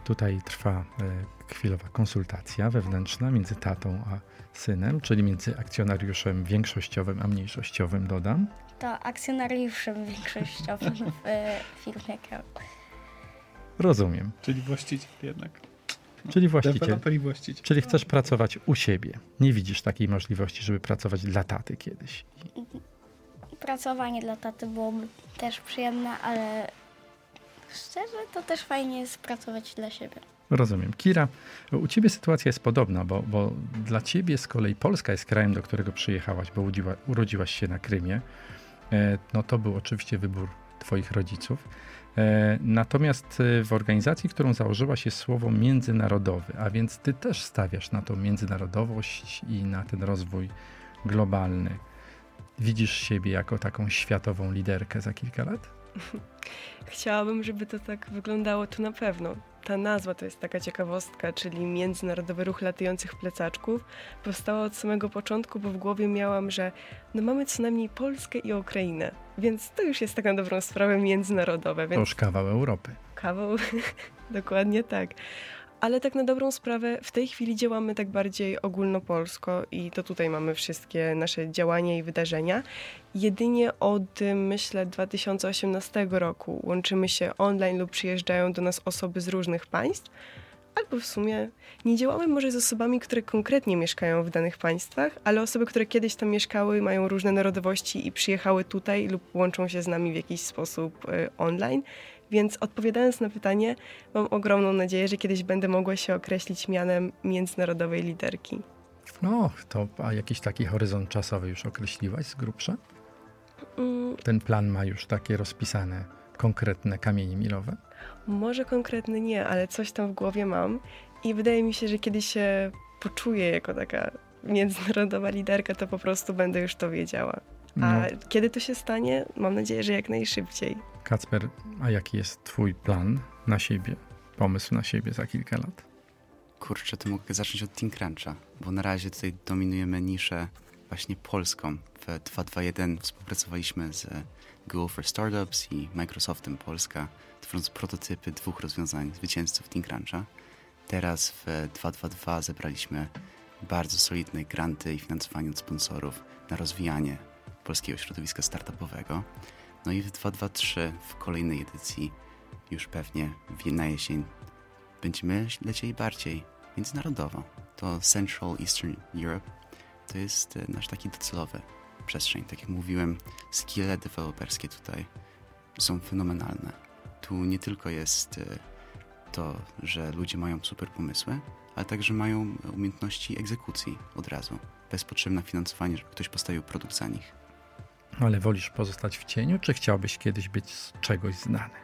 Tutaj trwa e, chwilowa konsultacja wewnętrzna między tatą a synem, czyli między akcjonariuszem większościowym a mniejszościowym, dodam. to akcjonariuszem większościowym w e, firmie. Rozumiem. Czyli właściciel jednak. Czyli właściciel. Właściciel. Czyli chcesz pracować u siebie. Nie widzisz takiej możliwości, żeby pracować dla taty kiedyś. Pracowanie dla taty byłoby też przyjemne, ale szczerze to też fajnie jest pracować dla siebie. Rozumiem. Kira, u ciebie sytuacja jest podobna, bo, bo dla ciebie z kolei Polska jest krajem, do którego przyjechałaś, bo urodziła, urodziłaś się na Krymie. E, No to był oczywiście wybór twoich rodziców. E, Natomiast e, w organizacji, którą założyłaś jest słowo międzynarodowy, a więc ty też stawiasz na tą międzynarodowość i na ten rozwój globalny. Widzisz siebie jako taką światową liderkę za kilka lat? Chciałabym, żeby to tak wyglądało tu na pewno. Ta nazwa to jest taka ciekawostka, czyli Międzynarodowy Ruch Latających Plecaczków. Powstała od samego początku, bo w głowie miałam, że no mamy co najmniej Polskę i Ukrainę, więc to już jest tak na dobrą sprawę międzynarodowe, To więc już kawał Europy. kawał, dokładnie tak. Ale tak na dobrą sprawę w tej chwili działamy tak bardziej ogólnopolsko i to tutaj mamy wszystkie nasze działania i wydarzenia. Jedynie od, y, myślę, 2018 roku łączymy się online lub przyjeżdżają do nas osoby z różnych państw, albo w sumie nie działamy może z osobami, które konkretnie mieszkają w danych państwach, ale osoby, które kiedyś tam mieszkały, mają różne narodowości i przyjechały tutaj lub łączą się z nami w jakiś sposób y, online. Więc odpowiadając na pytanie, mam ogromną nadzieję, że kiedyś będę mogła się określić mianem międzynarodowej liderki. No, to a jakiś taki horyzont czasowy już określiłaś z grubsza? Mm, Ten plan ma już takie rozpisane, konkretne kamienie milowe? Może konkretny nie, ale coś tam w głowie mam i wydaje mi się, że kiedy się poczuję jako taka międzynarodowa liderka, to po prostu będę już to wiedziała. No, A kiedy to się stanie? Mam nadzieję, że jak najszybciej. Kacper, a jaki jest twój plan na siebie, pomysł na siebie za kilka lat? Kurczę, to mogę zacząć od Teen Cruncha, bo na razie tutaj dominujemy niszę właśnie polską. W 221 współpracowaliśmy z Google for Startups i Microsoftem Polska, tworząc prototypy dwóch rozwiązań zwycięzców Teen Cruncha. Teraz w 222 zebraliśmy bardzo solidne granty i finansowanie od sponsorów na rozwijanie polskiego środowiska startupowego. No i w 223 w kolejnej edycji już pewnie na jesień będziemy lecieli bardziej międzynarodowo. To Central Eastern Europe to jest e, nasz taki docelowy przestrzeń. Tak jak mówiłem, skille deweloperskie tutaj są fenomenalne. Tu nie tylko jest e, to, że ludzie mają super pomysły, ale także mają umiejętności egzekucji od razu, bez potrzeby na finansowanie, żeby ktoś postawił produkt za nich. Ale wolisz pozostać w cieniu, czy chciałbyś kiedyś być z czegoś znany?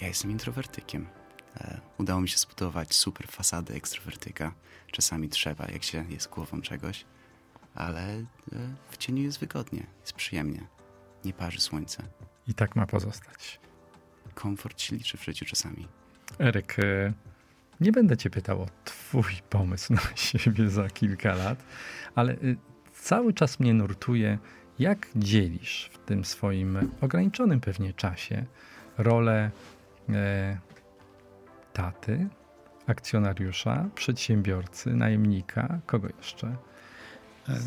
Ja jestem introwertykiem. E, udało mi się zbudować super fasadę ekstrowertyka. Czasami trzeba, jak się jest głową czegoś, ale e, w cieniu jest wygodnie, jest przyjemnie. Nie parzy słońce. I tak ma pozostać. komfort się liczy w życiu czasami. Eryk, e, nie będę cię pytał o twój pomysł na siebie za kilka lat, ale cały czas mnie nurtuje, jak dzielisz w tym swoim ograniczonym pewnie czasie rolę e, taty, akcjonariusza, przedsiębiorcy, najemnika, kogo jeszcze? E,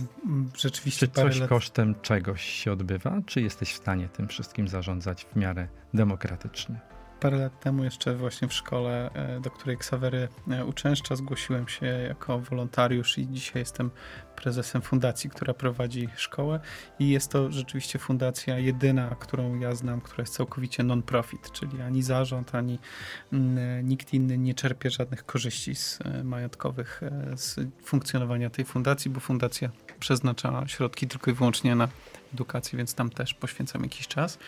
rzeczywiście Czy coś lat... kosztem czegoś się odbywa, czy jesteś w stanie tym wszystkim zarządzać w miarę demokratycznie? Parę lat temu jeszcze właśnie w szkole, e, do której Ksawery e, uczęszcza, zgłosiłem się jako wolontariusz i dzisiaj jestem prezesem fundacji, która prowadzi szkołę i jest to rzeczywiście fundacja jedyna, którą ja znam, która jest całkowicie non-profit, czyli ani zarząd, ani mm, nikt inny nie czerpie żadnych korzyści z e, majątkowych z funkcjonowania tej fundacji, bo fundacja przeznacza środki tylko i wyłącznie na edukację, więc tam też poświęcam jakiś czas.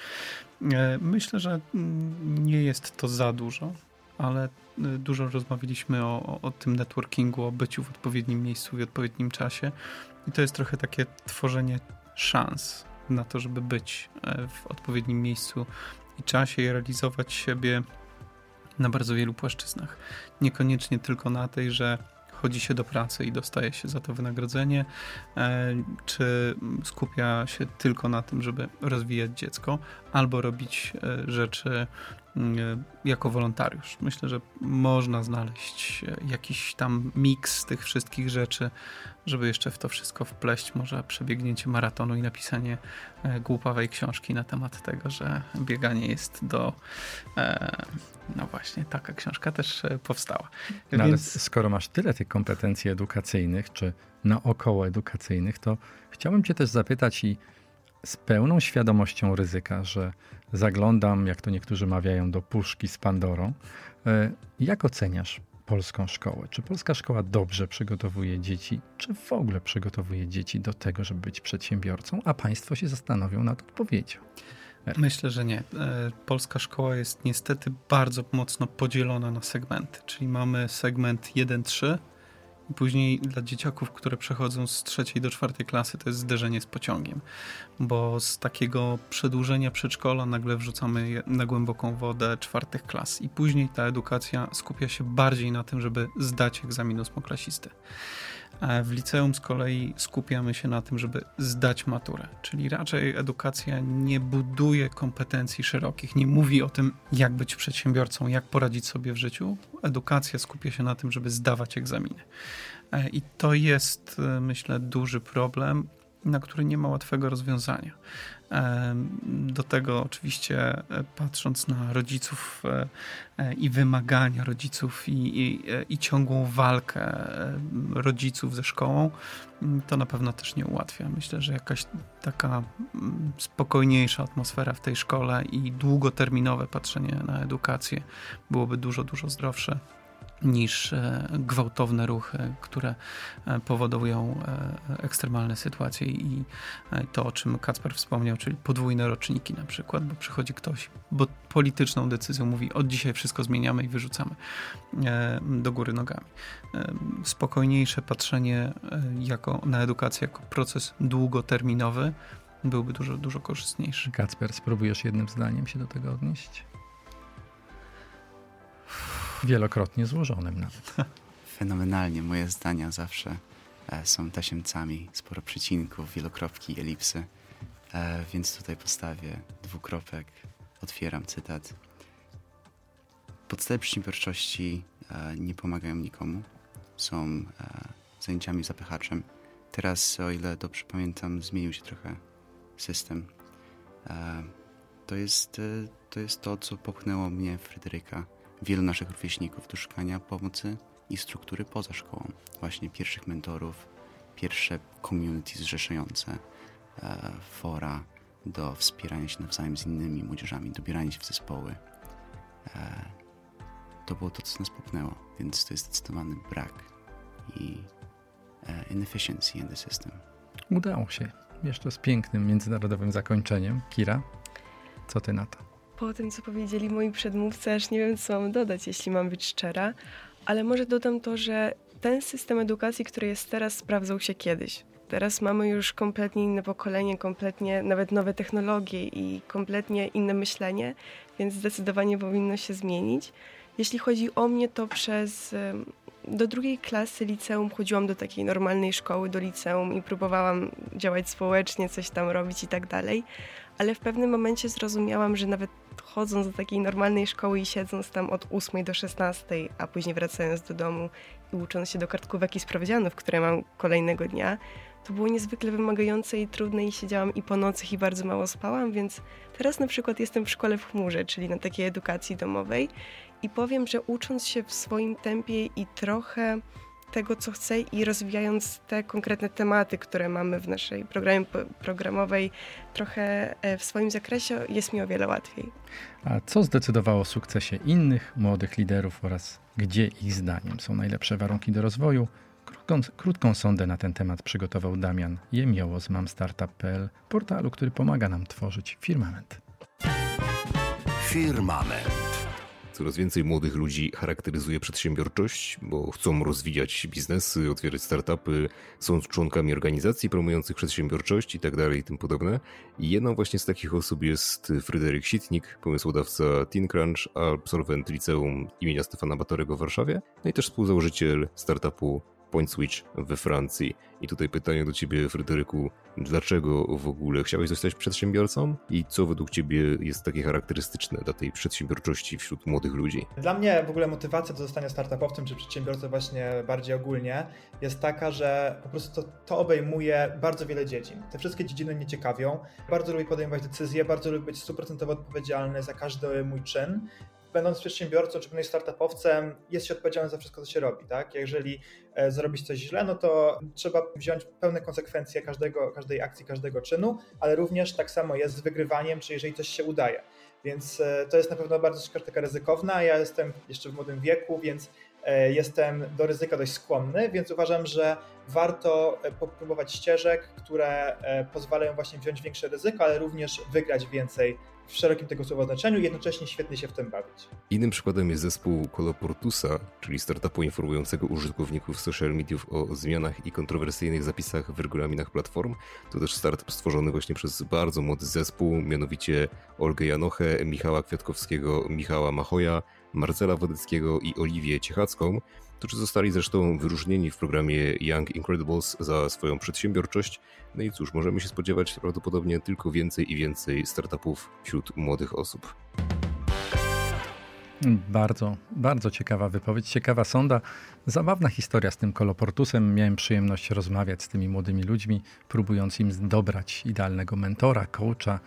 E, myślę, że mm, nie jest to za dużo, ale e, dużo rozmawialiśmy o, o, tym networkingu, o byciu w odpowiednim miejscu i odpowiednim czasie. I to jest trochę takie tworzenie szans na to, żeby być e, w odpowiednim miejscu i czasie i realizować siebie na bardzo wielu płaszczyznach. Niekoniecznie tylko na tej, że chodzi się do pracy i dostaje się za to wynagrodzenie, e, czy skupia się tylko na tym, żeby rozwijać dziecko, albo robić e, rzeczy jako wolontariusz. Myślę, że można znaleźć e, jakiś tam miks tych wszystkich rzeczy, żeby jeszcze w to wszystko wpleść może przebiegnięcie maratonu i napisanie głupawej książki na temat tego, że bieganie jest do no właśnie, taka książka też e, powstała. No Więc... Ale skoro masz tyle tych kompetencji edukacyjnych, czy naokoło edukacyjnych, to chciałbym cię też zapytać i z pełną świadomością ryzyka, że zaglądam, jak to niektórzy mawiają, do puszki z Pandorą. E, jak oceniasz polską szkołę? Czy polska szkoła dobrze przygotowuje dzieci, czy w ogóle przygotowuje dzieci do tego, żeby być przedsiębiorcą, a państwo się zastanowią nad odpowiedzią? Myślę, że nie. E, polska szkoła jest niestety bardzo mocno podzielona na segmenty, czyli mamy segment 1-3 i później dla dzieciaków, które przechodzą z trzeciej do czwartej klasy, to jest zderzenie z pociągiem, bo z takiego przedłużenia przedszkola nagle wrzucamy na głęboką wodę czwartych klas i później ta edukacja skupia się bardziej na tym, żeby zdać egzamin ósmoklasisty. W liceum z kolei skupiamy się na tym, żeby zdać maturę, czyli raczej edukacja nie buduje kompetencji szerokich, nie mówi o tym, jak być przedsiębiorcą, jak poradzić sobie w życiu. Edukacja skupia się na tym, żeby zdawać egzaminy. E, I to jest, e, myślę, duży problem, na który nie ma łatwego rozwiązania. Do tego oczywiście e, patrząc na rodziców e, e, i wymagania rodziców i, i, i, ciągłą walkę rodziców ze szkołą, to na pewno też nie ułatwia. Myślę, że jakaś taka spokojniejsza atmosfera w tej szkole i długoterminowe patrzenie na edukację byłoby dużo, dużo zdrowsze niż e, gwałtowne ruchy, które e, powodują e, ekstremalne sytuacje i to, o czym Kacper wspomniał, czyli podwójne roczniki na przykład, bo przychodzi ktoś, bo polityczną decyzją mówi, od dzisiaj wszystko zmieniamy i wyrzucamy do góry nogami. Spokojniejsze patrzenie jako, na edukację jako proces długoterminowy byłby dużo, dużo korzystniejszy. Kacper, spróbujesz jednym zdaniem się do tego odnieść? Wielokrotnie złożonym nawet. Fenomenalnie. Moje zdania zawsze e, są tasiemcami. Sporo przecinków, wielokropki, elipsy. E, więc tutaj postawię dwukropek. Otwieram cytat. Podstawy przedsiębiorczości e, nie pomagają nikomu. Są zajęciami zapychaczem. Teraz, o ile dobrze pamiętam, zmienił się trochę system. To jest to, jest to co popchnęło mnie, Fryderyka, wielu naszych rówieśników do szukania pomocy i struktury poza szkołą. Właśnie pierwszych mentorów, pierwsze community zrzeszające, e, fora do wspierania się nawzajem z innymi młodzieżami, dobierania się w zespoły. E, to było to, co nas popchnęło, więc to jest zdecydowany brak i e, inefficiency in the system. Udało się. Jeszcze z pięknym międzynarodowym zakończeniem. Kira, co ty na to? Po tym, co powiedzieli moi przedmówcy, aż nie wiem, co mam dodać, jeśli mam być szczera, ale może dodam to, że ten system edukacji, który jest teraz, sprawdzał się kiedyś. Teraz mamy już kompletnie inne pokolenie, kompletnie nawet nowe technologie i kompletnie inne myślenie, więc zdecydowanie powinno się zmienić. Jeśli chodzi o mnie, to przez do drugiej klasy liceum chodziłam do takiej normalnej szkoły, do liceum i próbowałam działać społecznie, coś tam robić i tak dalej, ale w pewnym momencie zrozumiałam, że nawet chodząc do takiej normalnej szkoły i siedząc tam od 8 do 16, a później wracając do domu i ucząc się do kartkówek i sprawdzianów, które mam kolejnego dnia, to było niezwykle wymagające i trudne i siedziałam i po nocach i bardzo mało spałam, więc teraz na przykład jestem w szkole w chmurze, czyli na takiej edukacji domowej i powiem, że ucząc się w swoim tempie i trochę tego, co chcę i rozwijając te konkretne tematy, które mamy w naszej programie programowej, trochę e, w swoim zakresie, jest mi o wiele łatwiej. A co zdecydowało o sukcesie innych młodych liderów oraz gdzie ich zdaniem są najlepsze warunki do rozwoju? Krótką, krótką sondę na ten temat przygotował Damian Jemioło z mamstartup.pl, portalu, który pomaga nam tworzyć firmament. Firmament. Coraz więcej młodych ludzi charakteryzuje przedsiębiorczość, bo chcą rozwijać biznesy, otwierać startupy, są członkami organizacji promujących przedsiębiorczość i tak i tym podobne. I jedną właśnie z takich osób jest Fryderyk Sitnik, pomysłodawca TeenCrunch, absolwent liceum imienia Stefana Batorego w Warszawie, no i też współzałożyciel startupu Point Switch we Francji. I tutaj pytanie do ciebie, Fryderyku, dlaczego w ogóle chciałeś zostać przedsiębiorcą i co według ciebie jest takie charakterystyczne dla tej przedsiębiorczości wśród młodych ludzi? Dla mnie w ogóle motywacja do zostania startupowcem czy przedsiębiorcą właśnie bardziej ogólnie jest taka, że po prostu to, to obejmuje bardzo wiele dziedzin. Te wszystkie dziedziny mnie ciekawią. Bardzo lubię podejmować decyzje, bardzo lubię być stuprocentowo odpowiedzialny za każdy mój czyn będąc przedsiębiorcą czy będąc startupowcem, jest się odpowiedzialny za wszystko, co się robi. Tak? Jeżeli e, zrobić coś źle, no to trzeba wziąć pełne konsekwencje każdego, każdej akcji, każdego czynu, ale również tak samo jest z wygrywaniem, czy jeżeli coś się udaje. Więc e, to jest na pewno bardzo taka ryzykowna. Ja jestem jeszcze w młodym wieku, więc e, jestem do ryzyka dość skłonny, więc uważam, że warto popróbować ścieżek, które pozwalają właśnie wziąć większe ryzyko, ale również wygrać więcej w szerokim tego słowa znaczeniu i jednocześnie świetnie się w tym bawić. Innym przykładem jest zespół Coloportusa, czyli startupu informującego użytkowników social mediów o zmianach i kontrowersyjnych zapisach w regulaminach platform. To też startup stworzony właśnie przez bardzo młody zespół, mianowicie Olgę Janochę, Michała Kwiatkowskiego, Michała Machoja, Marcela Wodeckiego i Oliwię Ciechacką którzy zostali zresztą wyróżnieni w programie Young Incredibles za swoją przedsiębiorczość. No i cóż, możemy się spodziewać prawdopodobnie tylko więcej i więcej startupów wśród młodych osób. Bardzo, bardzo ciekawa wypowiedź, ciekawa sonda. Zabawna historia z tym koloportusem. Miałem przyjemność rozmawiać z tymi młodymi ludźmi, próbując im dobrać idealnego mentora, coacha,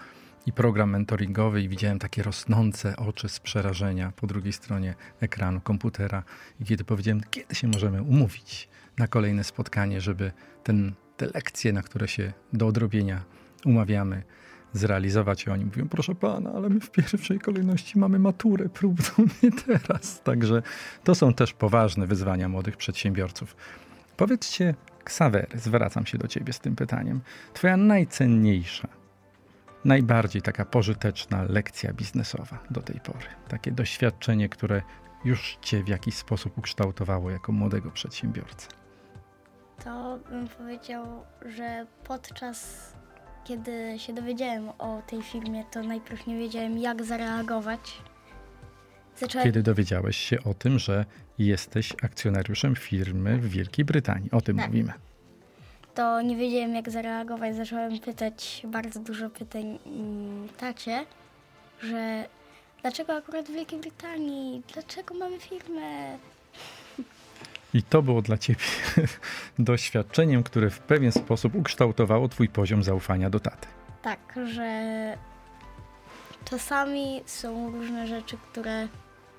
i program mentoringowy i widziałem takie rosnące oczy z przerażenia po drugiej stronie ekranu komputera. I kiedy powiedziałem, kiedy się możemy umówić na kolejne spotkanie, żeby ten, te lekcje, na które się do odrobienia umawiamy, zrealizować. I oni mówią, proszę pana, ale my w pierwszej kolejności mamy maturę próbną, nie teraz. Także to są też poważne wyzwania młodych przedsiębiorców. Powiedzcie, Ksawery, zwracam się do ciebie z tym pytaniem. Twoja najcenniejsza najbardziej taka pożyteczna lekcja biznesowa do tej pory? Takie doświadczenie, które już Cię w jakiś sposób ukształtowało jako młodego przedsiębiorcę? To bym powiedział, że podczas kiedy się dowiedziałem o tej firmie, to najpierw nie wiedziałem, jak zareagować. Zacząłem... Kiedy dowiedziałeś się o tym, że jesteś akcjonariuszem firmy w Wielkiej Brytanii, o tym tak. mówimy to nie wiedziałem jak zareagować. Zacząłem pytać bardzo dużo pytań mm, tacie, że dlaczego akurat w Wielkiej Brytanii, dlaczego mamy firmę. I to było dla ciebie doświadczeniem, które w pewien sposób ukształtowało twój poziom zaufania do taty. Tak, że czasami są różne rzeczy, które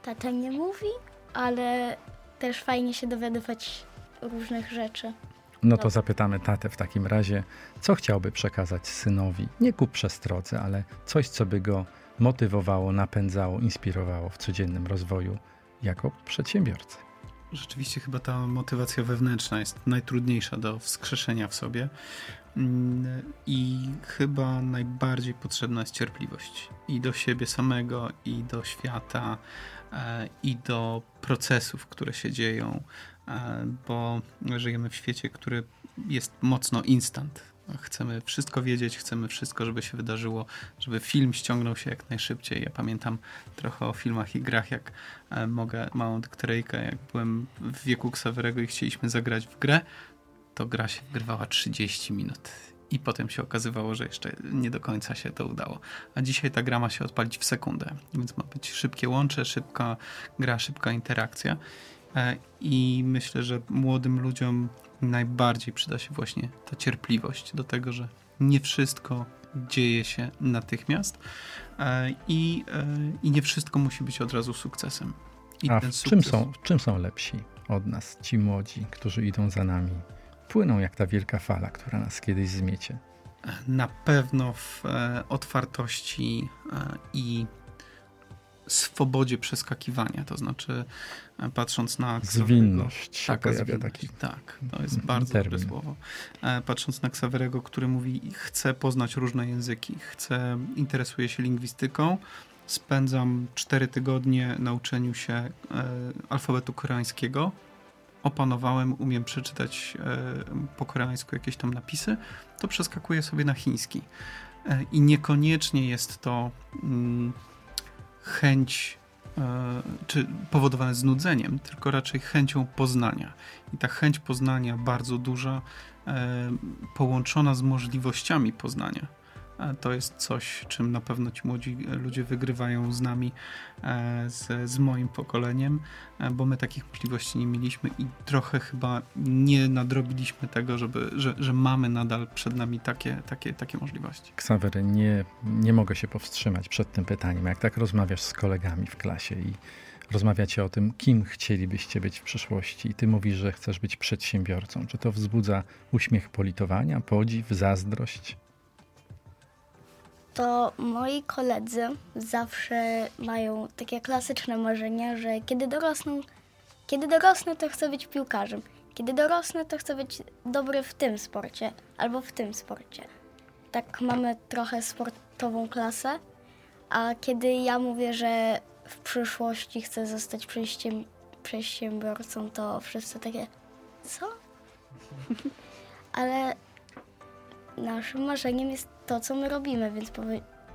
tata nie mówi, ale też fajnie się dowiadywać różnych rzeczy. No to zapytamy tatę w takim razie, co chciałby przekazać synowi, nie ku przestrodze, ale coś, co by go motywowało, napędzało, inspirowało w codziennym rozwoju jako przedsiębiorcy. Rzeczywiście chyba ta motywacja wewnętrzna jest najtrudniejsza do wskrzeszenia w sobie. Mm, i chyba najbardziej potrzebna jest cierpliwość i do siebie samego, i do świata, e, i do procesów, które się dzieją, bo żyjemy w świecie, który jest mocno instant. chcemy wszystko wiedzieć, chcemy wszystko, żeby się wydarzyło, żeby film ściągnął się jak najszybciej. Ja pamiętam trochę o filmach i grach, jak e, mogę małą dykteryjkę, jak byłem w wieku Ksawerego i chcieliśmy zagrać w grę, to gra się wgrywała 30 minut. I potem się okazywało, że jeszcze nie do końca się to udało. A dzisiaj ta gra ma się odpalić w sekundę, więc ma być szybkie łącze, szybka gra, szybka interakcja. E, I myślę, że młodym ludziom najbardziej przyda się właśnie ta cierpliwość do tego, że nie wszystko dzieje się natychmiast e, i, e, i nie wszystko musi być od razu sukcesem. I A w czym, są, w czym są lepsi od nas ci młodzi, którzy idą za nami? Płyną jak ta wielka fala, która nas kiedyś zmiecie. Na pewno w otwartości i swobodzie przeskakiwania, to znaczy e, patrząc na... Zwinność taka zwinność, taki Tak, to jest bardzo termin. dobre słowo. E, patrząc na Ksawerego, który mówi, chce poznać różne języki, chce, interesuje się lingwistyką, spędzam cztery tygodnie na uczeniu się e, alfabetu koreańskiego, opanowałem, umiem przeczytać po koreańsku jakieś tam napisy, to przeskakuję sobie na chiński. I niekoniecznie jest to mm, chęć, e, czy powodowane znudzeniem, tylko raczej chęcią poznania. I ta chęć poznania bardzo duża, e, połączona z możliwościami poznania to jest coś, czym na pewno ci młodzi ludzie wygrywają z nami, e, z, z moim pokoleniem, e, bo my takich możliwości nie mieliśmy i trochę chyba nie nadrobiliśmy tego, żeby, że, że mamy nadal przed nami takie, takie, takie możliwości. Ksawery, nie, nie mogę się powstrzymać przed tym pytaniem. Jak tak rozmawiasz z kolegami w klasie i rozmawiacie o tym, kim chcielibyście być w przyszłości i ty mówisz, że chcesz być przedsiębiorcą. Czy to wzbudza uśmiech politowania, podziw, zazdrość? To moi koledzy zawsze mają takie klasyczne marzenia, że kiedy dorosną, kiedy dorosnę, to chcę być piłkarzem. Kiedy dorosnę, to chcę być dobry w tym sporcie albo w tym sporcie. Tak mamy trochę sportową klasę, a kiedy ja mówię, że w przyszłości chcę zostać przedsiębiorcą, to wszyscy takie, co? Ale naszym marzeniem jest to, co my robimy, więc,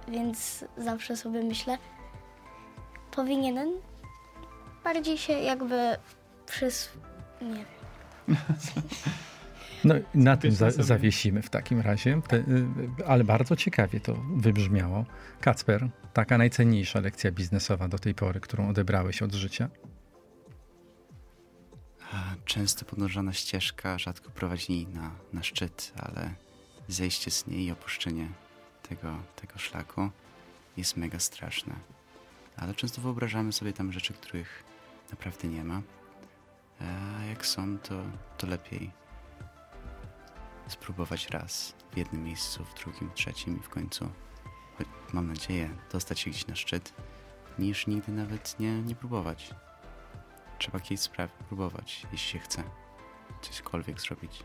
więc zawsze sobie myślę, powinienem bardziej się jakby przys... nie wiem. No na tym za, zawiesimy w takim razie, Te, y, ale bardzo ciekawie to wybrzmiało. Kacper, taka najcenniejsza lekcja biznesowa do tej pory, którą odebrałeś od życia? Często podążana ścieżka rzadko prowadzi na, na szczyt, ale zejście z niej i opuszczenie tego, tego szlaku jest mega straszne. Ale często wyobrażamy sobie tam rzeczy, których naprawdę nie ma. A jak są, to, to lepiej spróbować raz w jednym miejscu, w drugim, w trzecim i w końcu, mam nadzieję, dostać się gdzieś na szczyt, niż nigdy nawet nie, nie próbować. Trzeba kiedyś sprawy próbować, jeśli się chce cośkolwiek zrobić.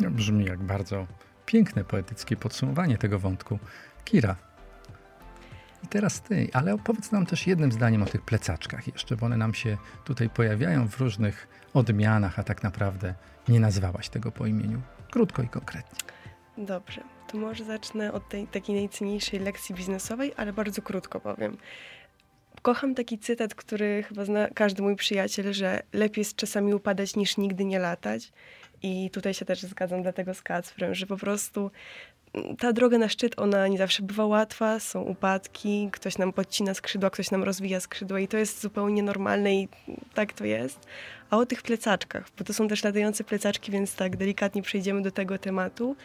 Brzmi jak bardzo piękne poetyckie podsumowanie tego wątku. Kira. I teraz ty, ale opowiedz nam też jednym zdaniem o tych plecaczkach jeszcze, bo one nam się tutaj pojawiają w różnych odmianach, a tak naprawdę nie nazwałaś tego po imieniu. Krótko i konkretnie. Dobrze, to może zacznę od tej takiej najcenniejszej lekcji biznesowej, ale bardzo krótko powiem. Kocham taki cytat, który chyba zna każdy mój przyjaciel, że lepiej jest czasami upadać niż nigdy nie latać. I tutaj się też zgadzam dlatego z Kacprem, że po prostu mm, ta droga na szczyt, ona nie zawsze bywa łatwa, są upadki, ktoś nam podcina skrzydła, ktoś nam rozwija skrzydła i to jest zupełnie normalne i tak to jest. A o tych plecaczkach, bo to są też latające plecaczki, więc tak delikatnie przejdziemy do tego tematu.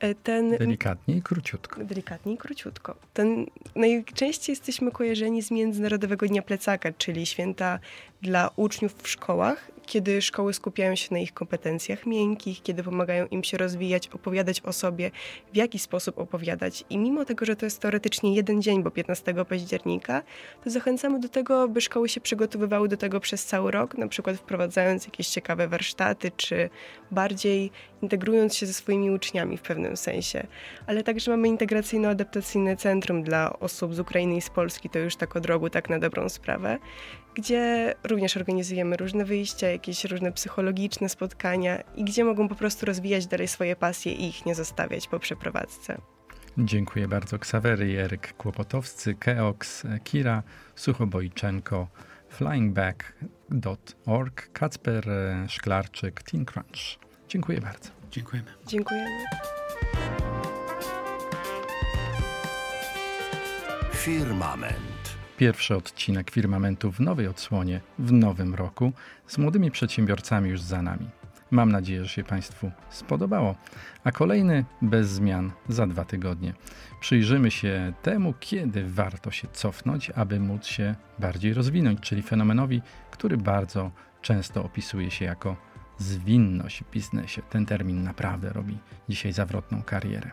E, ten, delikatnie i króciutko. Delikatnie i króciutko. Ten, najczęściej jesteśmy kojarzeni z Międzynarodowego Dnia Plecaka, czyli święta dla uczniów w szkołach, kiedy szkoły skupiają się na ich kompetencjach miękkich, kiedy pomagają im się rozwijać, opowiadać o sobie, w jaki sposób opowiadać. I mimo tego, że to jest teoretycznie jeden dzień, bo 15 października, to zachęcamy do tego, by szkoły się przygotowywały do tego przez cały rok, na przykład wprowadzając jakieś ciekawe warsztaty, czy bardziej integrując się ze swoimi uczniami w pewnym sensie. Ale także mamy integracyjno-adaptacyjne centrum dla osób z Ukrainy i z Polski, to już tak od rogu, tak na dobrą sprawę. Gdzie również organizujemy różne wyjścia, jakieś różne psychologiczne spotkania i gdzie mogą po prostu rozwijać dalej swoje pasje i ich nie zostawiać po przeprowadzce. Dziękuję bardzo. Ksawery, Eryk Kłopotowscy, Keox, Kira, Suchobojczenko, flyingback.org, Kacper Szklarczyk, Teen Crunch. Dziękuję bardzo. Dziękujemy. Dziękujemy. Firmament. Pierwszy odcinek Firmamentu w nowej odsłonie, w nowym roku, z młodymi przedsiębiorcami już za nami. Mam nadzieję, że się Państwu spodobało. A kolejny bez zmian za dwa tygodnie. Przyjrzymy się temu, kiedy warto się cofnąć, aby móc się bardziej rozwinąć, czyli fenomenowi, który bardzo często opisuje się jako zwinność w biznesie. Ten termin naprawdę robi dzisiaj zawrotną karierę.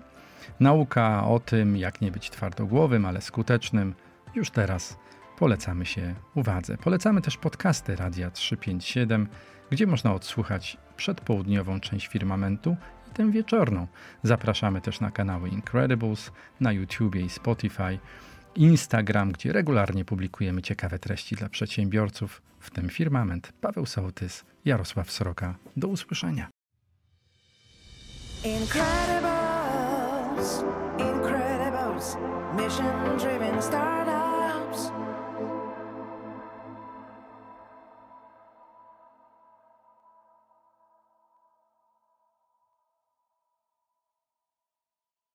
Nauka o tym, jak nie być twardogłowym, ale skutecznym, już teraz polecamy się uwadze. Polecamy też podcasty Radia 357, gdzie można odsłuchać przedpołudniową część firmamentu i tę wieczorną. Zapraszamy też na kanały Incredibles, na YouTubie i Spotify, Instagram, gdzie regularnie publikujemy ciekawe treści dla przedsiębiorców, w tym firmament. Paweł Sołtys, Jarosław Sroka. Do usłyszenia. Incredibles, incredibles, mission driven startups.